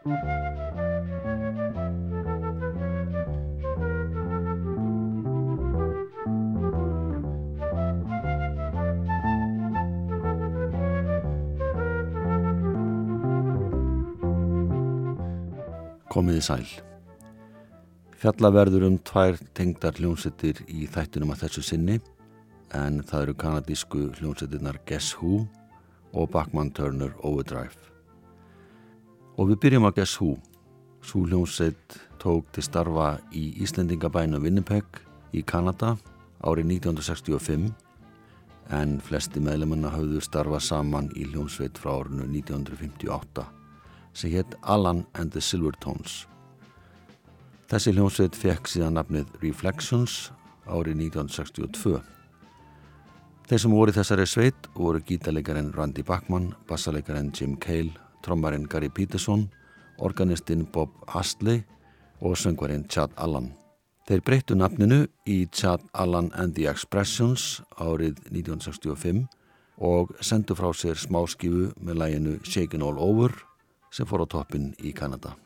Komiði sæl. Fjallaverður um tvær tengdar hljómsettir í þættunum að þessu sinni en það eru kanadísku hljómsettirnar Guess Who og Bachman Turner Overdrive. Og við byrjum að Guess Who. Sú hljómsett tók til starfa í Íslendingabæna Winnipeg í Kanada árið 1965 en flesti meðlemanna hafðu starfa saman í hljómsveit frá árinu 1958 sem hétt Alan and the Silvertones. Þessi hljómsveit fekk síðan nafnið Reflections árið 1962. Þeir sem voru í þessari sveit voru gítalegarinn Randy Bachman, bassalegarinn Jim Cale, trommarinn Gary Peterson, organistinn Bob Astley og söngvarinn Chad Allan. Þeir breyttu nafninu í Chad Allan and the Expressions árið 1965 og sendu frá sér smáskifu með læginu Shakin' All Over sem fór á toppin í Kanada.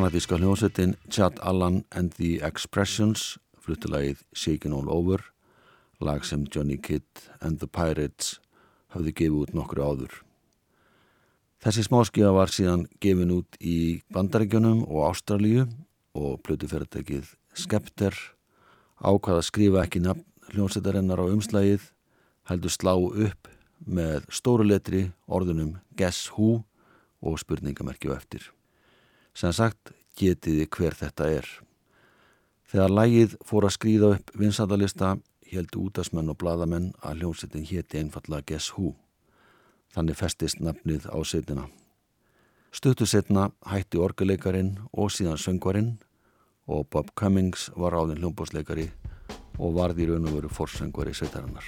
Kanadíska hljómsveitin Chad Allan and the Expressions fluttilagið Shakin' All Over lag sem Johnny Kidd and the Pirates hafði gefið út nokkru áður. Þessi smáskiða var síðan gefin út í Bandaríkjunum og Ástralíu og plötuferðartekið Skepter ákvaða að skrifa ekki nafn hljómsveitarinnar á umslægið heldur slá upp með stóru letri orðunum Guess Who og spurningamerkju eftir sem sagt getiði hver þetta er. Þegar lægið fór að skrýða upp vinsandalista heldu útasmenn og bladamenn að hljómsettin héti einfalla Guess Who. Þannig festist nafnið á setina. Stöttu setna hætti orguleikarin og síðan söngvarinn og Bob Cummings var áðin hljómbósleikari og varði í raun og veru forsöngvari sveitarinnar.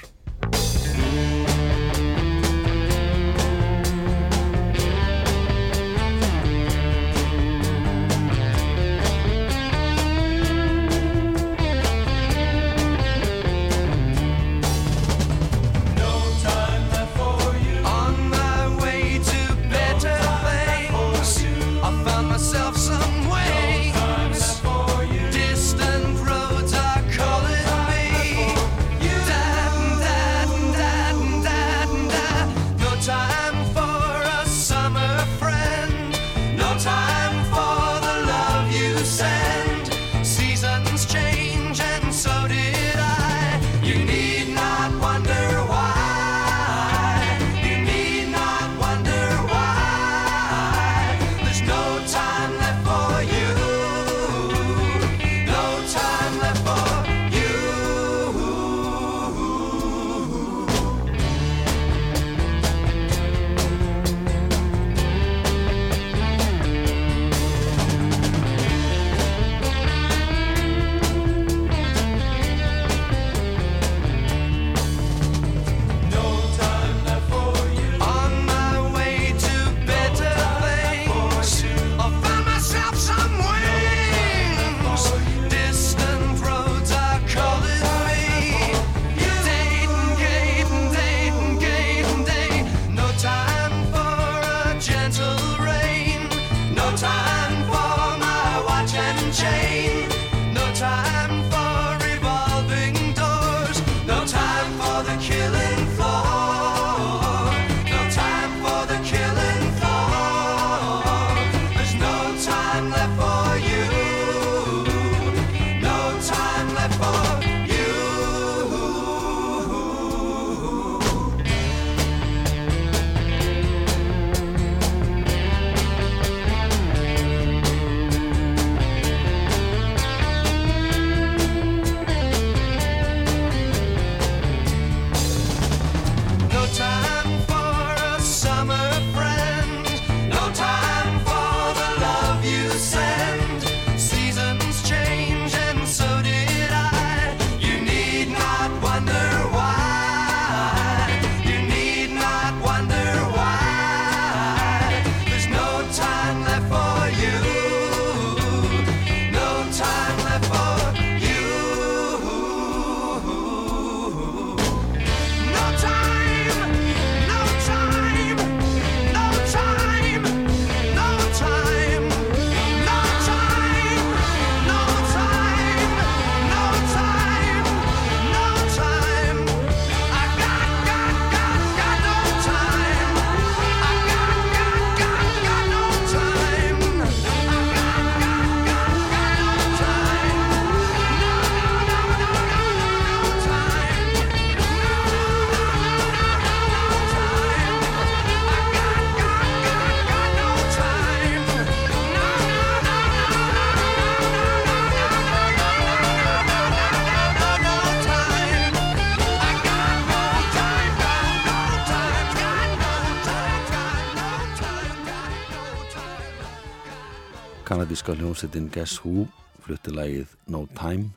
Kanadíska hljómsettin Guess Who flutti lagið No Time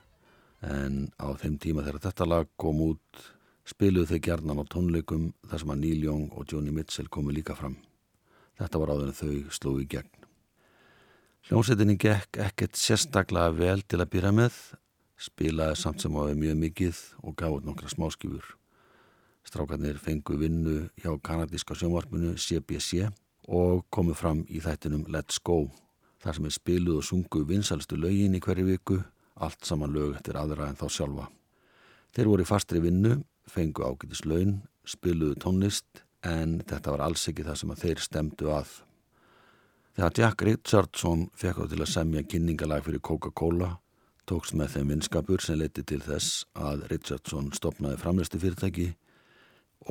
en á þeim tíma þegar þetta lag kom út spiluðu þau gerðnan á tónleikum þar sem að Neil Young og Joni Mitchell komu líka fram. Þetta var áður en þau slói í gegn. Hljómsettinni gekk ekkert sérstaklega vel til að byrja með, spilaði samt sem áður mjög mikið og gáði nokkra smáskjúfur. Strákarnir fengu vinnu hjá kanadíska sjónvarpinu CBC og komu fram í þættinum Let's Go þar sem er spiluð og sungu vinsalstu lögin í hverju viku, allt saman lög eftir aðra en þá sjálfa. Þeir voru í fastri vinnu, fengu ágætis laun, spiluðu tónlist, en þetta var alls ekki það sem þeir stemdu að. Þegar Jack Richardson fekk á til að semja kynningalag fyrir Coca-Cola, tókst með þeim vinskapur sem leti til þess að Richardson stopnaði framlestu fyrirtæki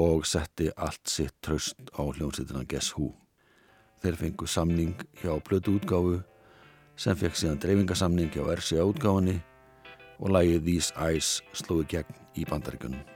og setti allt sitt tröst á hljómsýtina Guess Who. Þeir fengu samning hjá Plötu útgáfu sem fekk síðan dreifingasamning hjá RCA útgáfunni og lægið These Eyes slói gegn í bandaríkunum.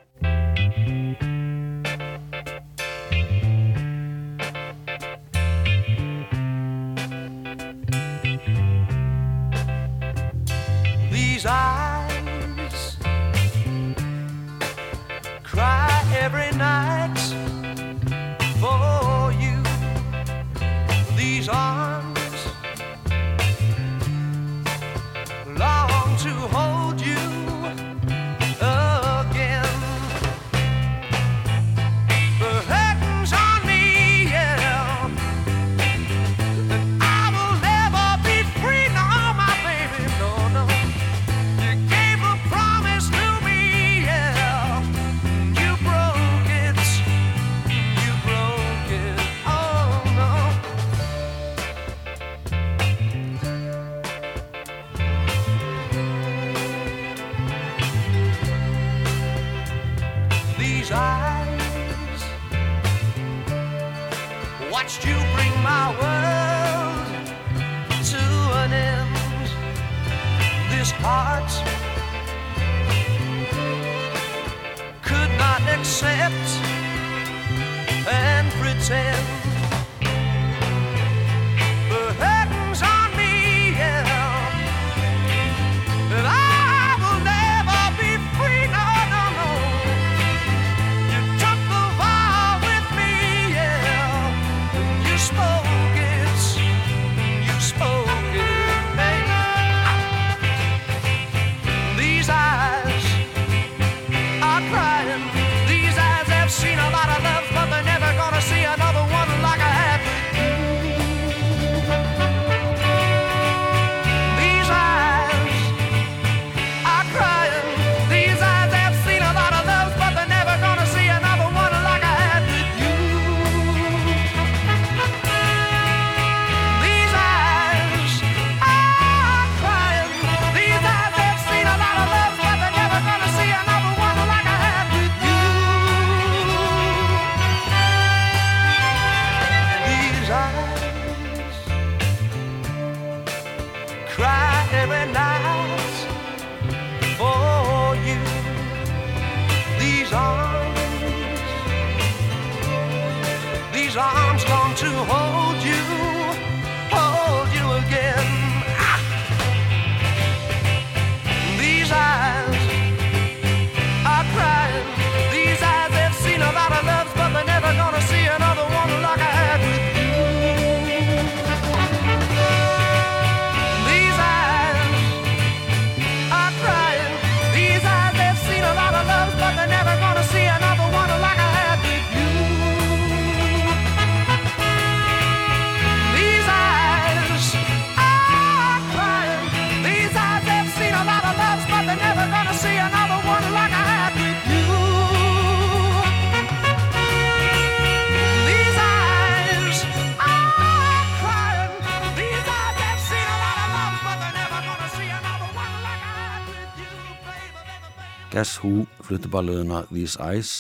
Guess Who flutti balluðuna These Eyes,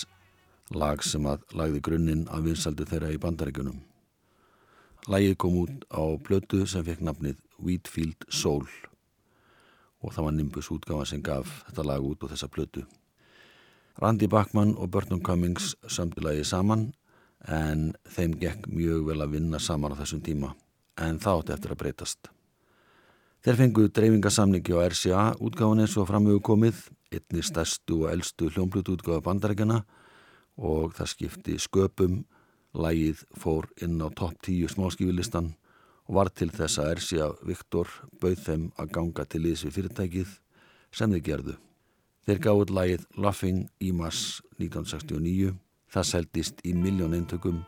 lag sem að lagði grunninn af vinsaldi þeirra í bandaríkunum. Lægið kom út á blötu sem fekk nafnið Wheatfield Soul og það var Nimbus útgáfa sem gaf þetta lag út á þessa blötu. Randy Bachman og Burton Cummings sömdi lagið saman en þeim gekk mjög vel að vinna saman á þessum tíma en það átti eftir að breytast. Þeir fenguðu dreifingasamningi á RCA útgáfan eins og framöfu komið, einni stærstu og eldstu hljómblut útgáfa bandarækjana og það skipti sköpum, lægið fór inn á topp 10 smáskífilistan og var til þess að RCA Viktor bauð þeim að ganga til liðs við fyrirtækið sem þeir gerðu. Þeir gáði lægið Laughing í mars 1969, það seldist í miljón eintökum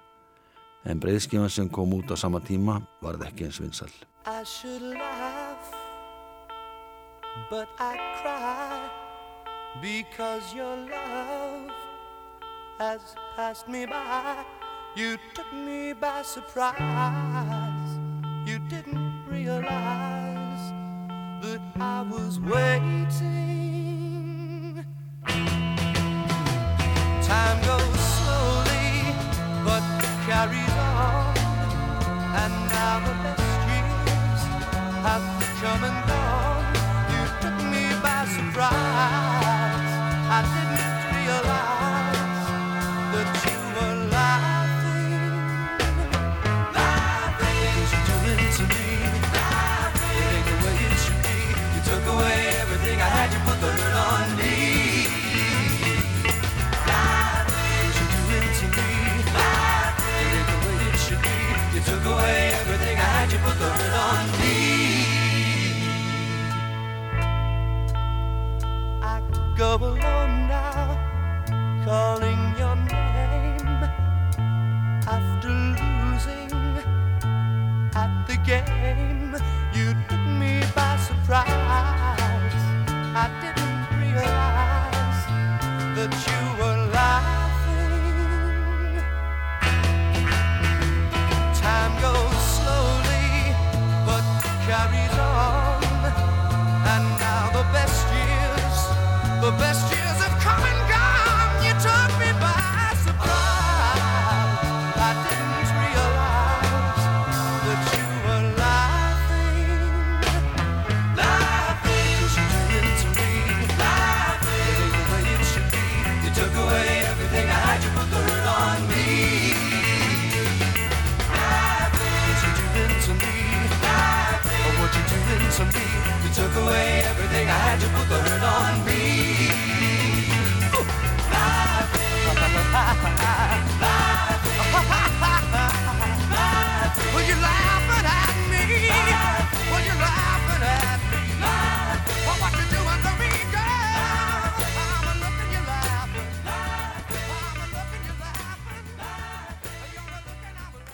en breyðskifan sem kom út á sama tíma varð ekki eins vinsall. I should laugh But I cry Because your love Has passed me by. You took me by surprise. You didn't realize That I was waiting. Time goes slowly But carries on. And now the best years have come and gone.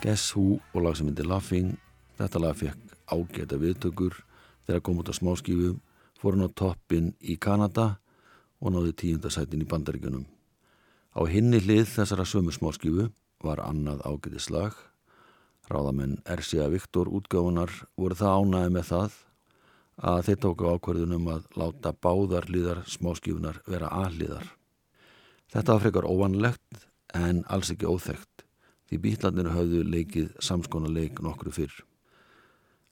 Guess Who og lag sem heitir Laughing. Þetta lag fekk ágæta viðtökur þegar kom út á smáskífu, fór hann á toppin í Kanada og náði tíundasætin í bandaríkunum. Á hinni hlið þessara sömu smáskífu var annað ágætislag. Ráðamenn Ersia Viktor útgáfunar voru það ánæði með það að þeir tóku ákverðunum að láta báðar liðar smáskífunar vera aðliðar. Þetta var frekar óvanlegt en alls ekki óþægt því bítlarnir höfðu leikið samskona leik nokkru fyrr.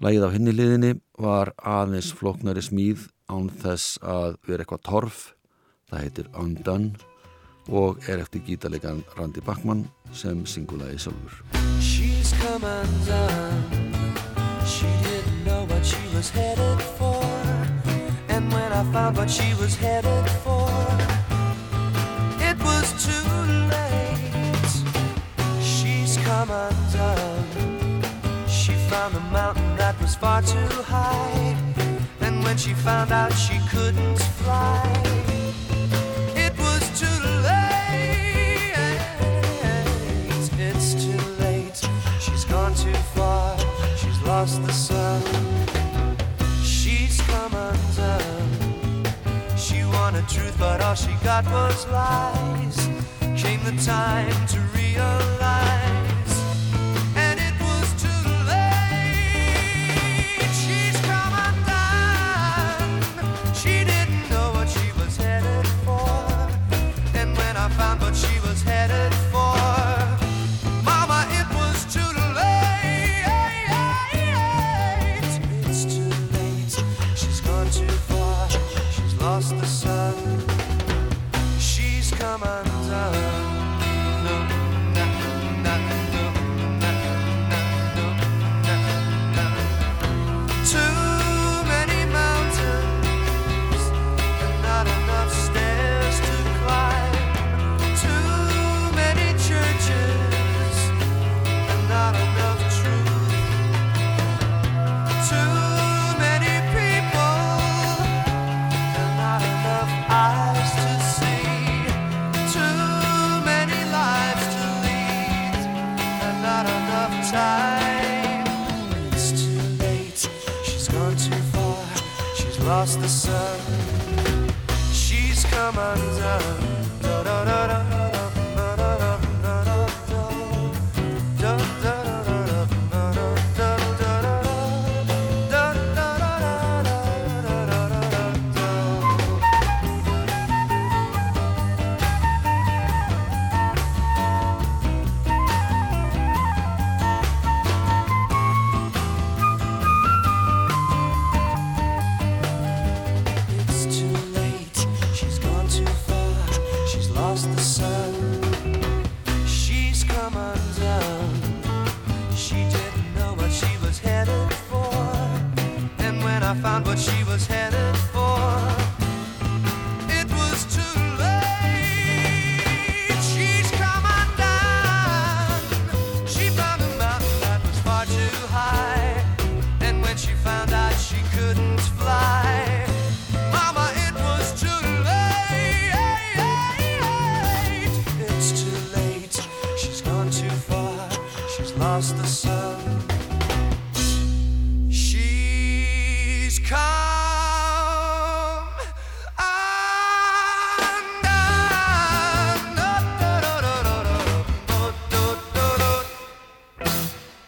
Lægið á hinni liðinni var aðeins floknari smíð án þess að vera eitthvað torf. Það heitir Undone og er eftir gítarleikan Randy Bachman sem singulaði sjálfur. She's come undone. She didn't know what she was headed for. And when I found what she was headed for, She found a mountain that was far too high. And when she found out she couldn't fly, it was too late. It's too late. She's gone too far. She's lost the sun. She's come undone. She wanted truth, but all she got was lies. Came the time to realize.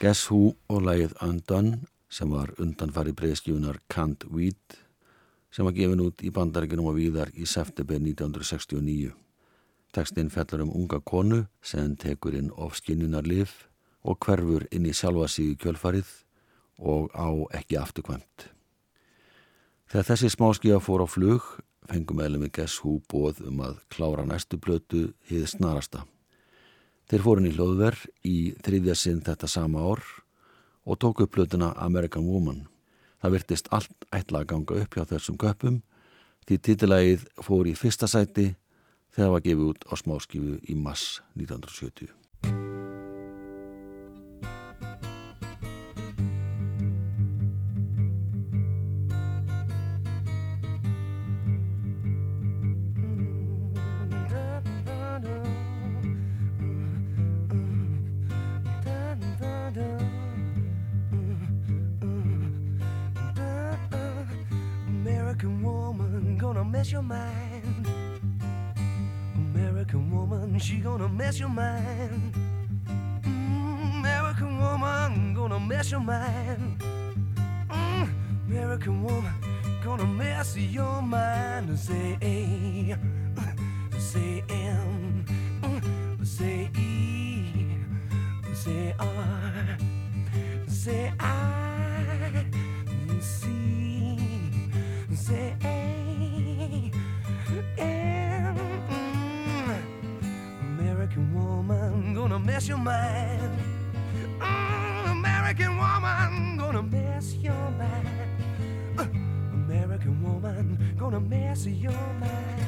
Guess Who og lægið Undone sem var undanfari breyðskjöfunar Can't Weed sem var gefin út í bandarikinum og víðar í september 1969. Tekstinn fellar um unga konu sem tekur inn ofskinnunar lif og hverfur inn í sjálfa sig í kjölfarið og á ekki afturkvæmt. Þegar þessi smáskíða fór á flug fengum meðlemi Guess Who bóð um að klára næstu blötu hið snarasta. Þeir fórin í hljóðverð í þriðja sinn þetta sama ár og tók upp plötuna American Woman. Það virtist allt ætla að ganga upp hjá þessum köpum því títilægið fór í fyrsta sæti þegar það var gefið út á smáskifu í mass 1970. American woman, gonna mess your mind. Uh, American woman, gonna mess your mind.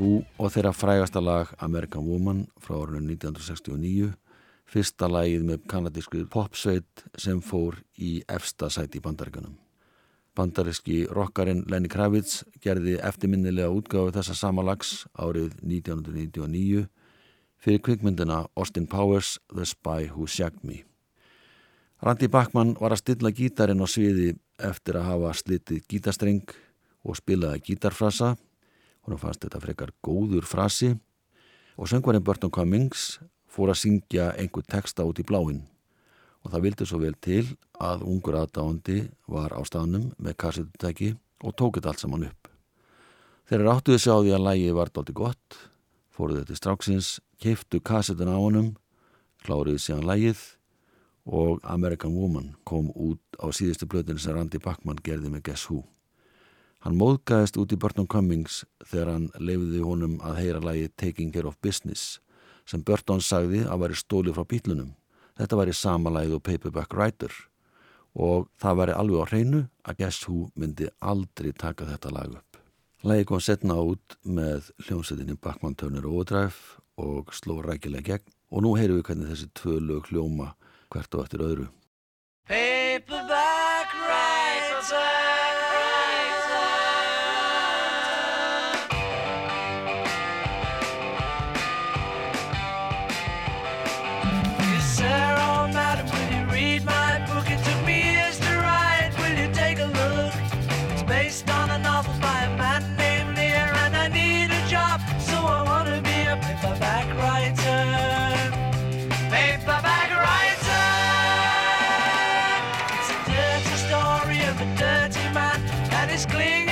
Who og þeirra frægasta lag American Woman frá árunum 1969 fyrsta lagið með kanadísku popsveit sem fór í efsta sæti í bandaríkanum. Bandaríski rockarinn Lenny Kravitz gerði eftirminnilega útgáfi þessa sama lags árið 1999 fyrir kvikmyndina Austin Powers The Spy Who Shagged Me. Randi Bachmann var að stilla gítarinn á sviði eftir að hafa slitið gítastreng og spilaði gítarfrasa. Hún fannst þetta frekar góður frasi og söngvarinn Burton Cummings fór að syngja einhver texta út í bláinn og það vildi svo vel til að ungur aðdáandi var á staðnum með kassetutæki og tók þetta allt saman upp. Þeir ráttuði sig á því að lægi var dátti gott, fóruð þetta stráksins, keiftu kassetun á honum, kláriði síðan lægið og American Woman kom út á síðustu blöðinu sem Randy Bachman gerði með Guess Who. Hann móðgæðist út í Burton Cummings þegar hann leifiði honum að heyra lægið Taking Care of Business sem Burton sagði að væri stólið frá bílunum. Þetta væri samalæð og Paperback Writer og það væri alveg á hreinu að Guess Who myndi aldrei taka þetta lag upp. Lægi kom setna út með hljómsettinni Bachmann Turner Overdrive og sló rækilega gegn og nú heyru við hvernig þessi tvö lög hljóma hvert og eftir öðru. Paperback and his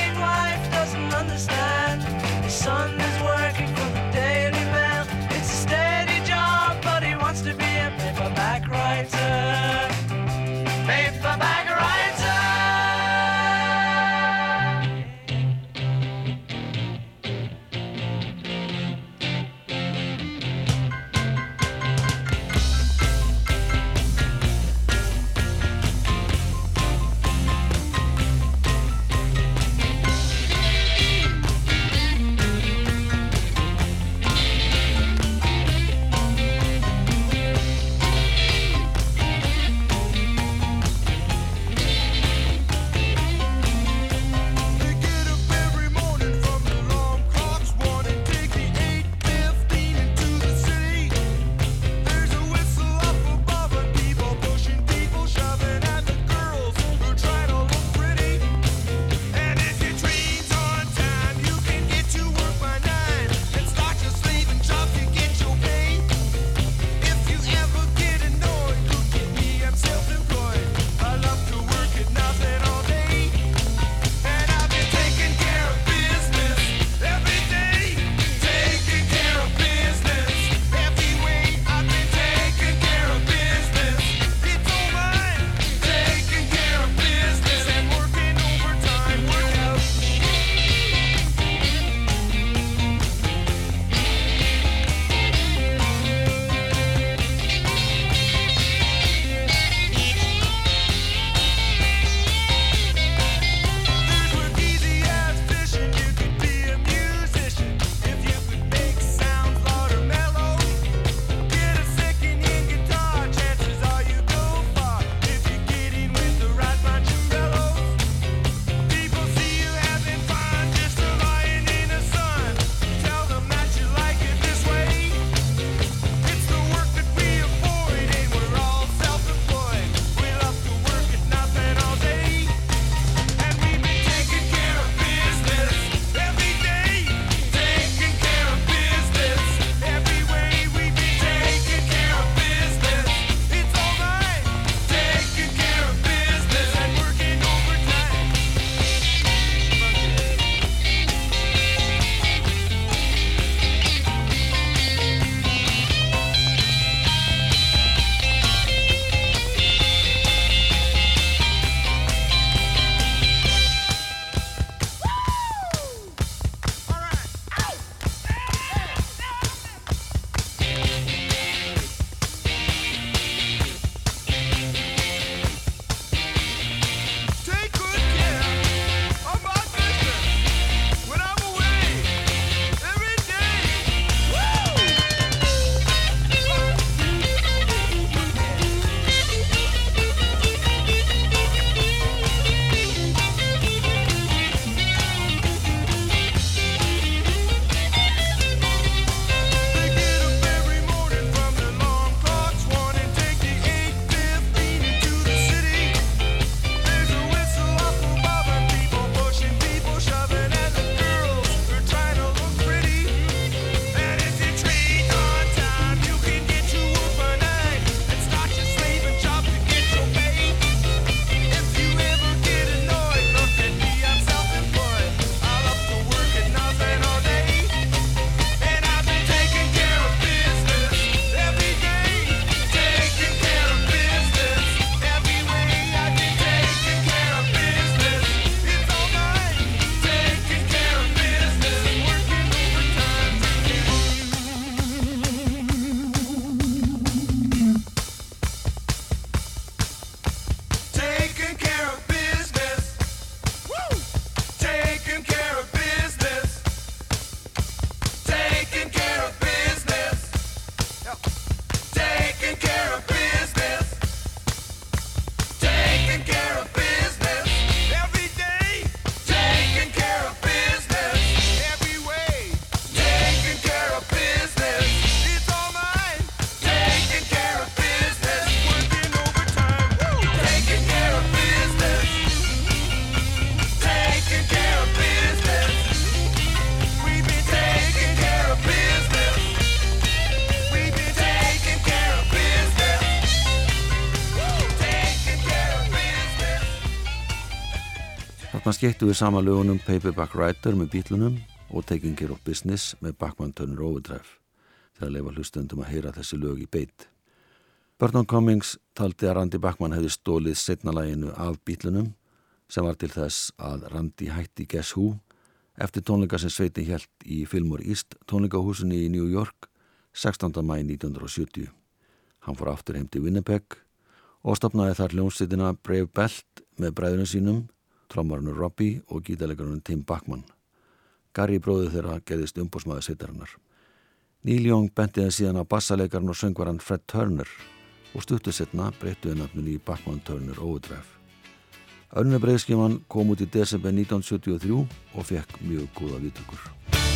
Skektu við sama lögunum Paperback Writer með bílunum og Taking Care of Business með Bachman Turner Overdrive þegar leifa hlustundum að heyra þessi lög í beitt. Burton Cummings taldi að Randy Bachman hefði stólið setnalæginu af bílunum sem var til þess að Randy hætti Guess Who eftir tónleika sem sveiti helt í Fillmore East tónleikahúsinni í New York 16. mæ 1970. Hann fór aftur heim til Winnipeg og stopnaði þar hljómsveitina Brave Belt með bræðunum sínum, trommarinu Robbie og gítalegarinu Tim Bachman. Gary bróði þeirra gerðist umbúsmaði seitarinnar. Neil Young bentiði síðan á bassalegarinn og söngvaran Fred Turner og stuttu setna breyttuði nafninu í Bachman Turner Overdrive. Önnu breyðskiman kom út í desember 1973 og fekk mjög góða viðtökur.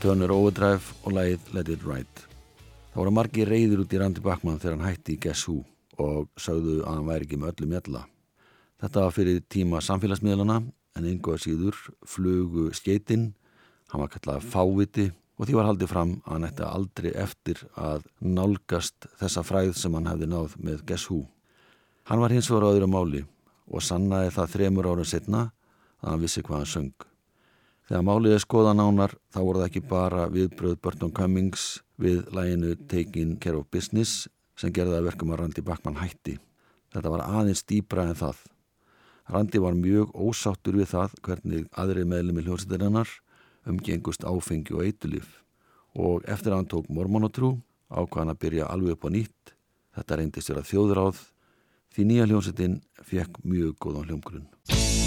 Turner Overdrive og lægið Let It Ride. Það voru margi reyður út í Randi Bakman þegar hann hætti í Guess Who og sagðu að hann væri ekki með öllu mjalla. Þetta var fyrir tíma samfélagsmiðlana en einhverja síður flugu skeitinn, hann var kallað fáviti og því var haldið fram að hann ætti aldrei eftir að nálgast þessa fræð sem hann hefði náð með Guess Who. Hann var hins vegar á öðru máli og sannaði það þremur árum setna að hann vissi hvað hann söng. Þegar máliði skoða nánar þá voru það ekki bara viðbröð Burton Cummings við læginu Taking Care of Business sem gerði að verkum að Randi Bakman hætti. Þetta var aðeins dýbra en það. Randi var mjög ósáttur við það hvernig aðri meðlum í hljómsættirinnar umgengust áfengi og eitulif og eftir að hann tók mormonotrú ákvaðan að byrja alveg upp á nýtt. Þetta reyndist vera þjóðráð því nýja hljómsættin fekk mjög góðan hljómgrunn.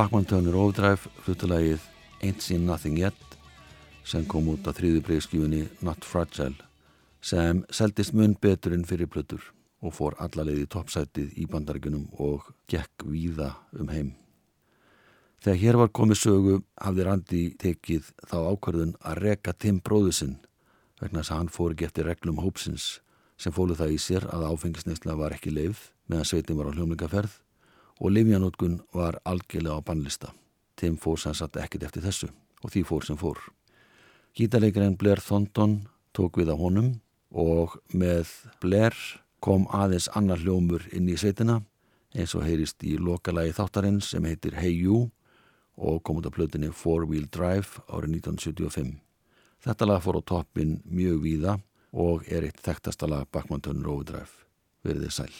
Bachmann Turner Overdrive hlutulægið Ain't Seen Nothing Yet sem kom út á þrýðu bregskjúinni Not Fragile sem seldist mun betur en fyrir plötur og fór allalegið toppsætið í bandaríkunum og gekk víða um heim. Þegar hér var komið sögu hafði Randi tekið þá ákvarðun að reka Tim bróðusinn vegna þess að hann fór eftir reglum hópsins sem fólu það í sér að áfengisneisla var ekki leið meðan sveitin var á hljómlingaferð og livjanótkun var algjörlega á bannlista. Tim fór sannsagt ekkit eftir þessu og því fór sem fór. Gítarleikarinn Blair Thornton tók við á honum og með Blair kom aðeins annar hljómur inn í sveitina eins og heyrist í lokalagi þáttarinn sem heitir Hey You og kom út af plötinni Four Wheel Drive árið 1975. Þetta lag fór á toppin mjög víða og er eitt þekktasta lag Backman Turner Overdrive. Verðið sæl.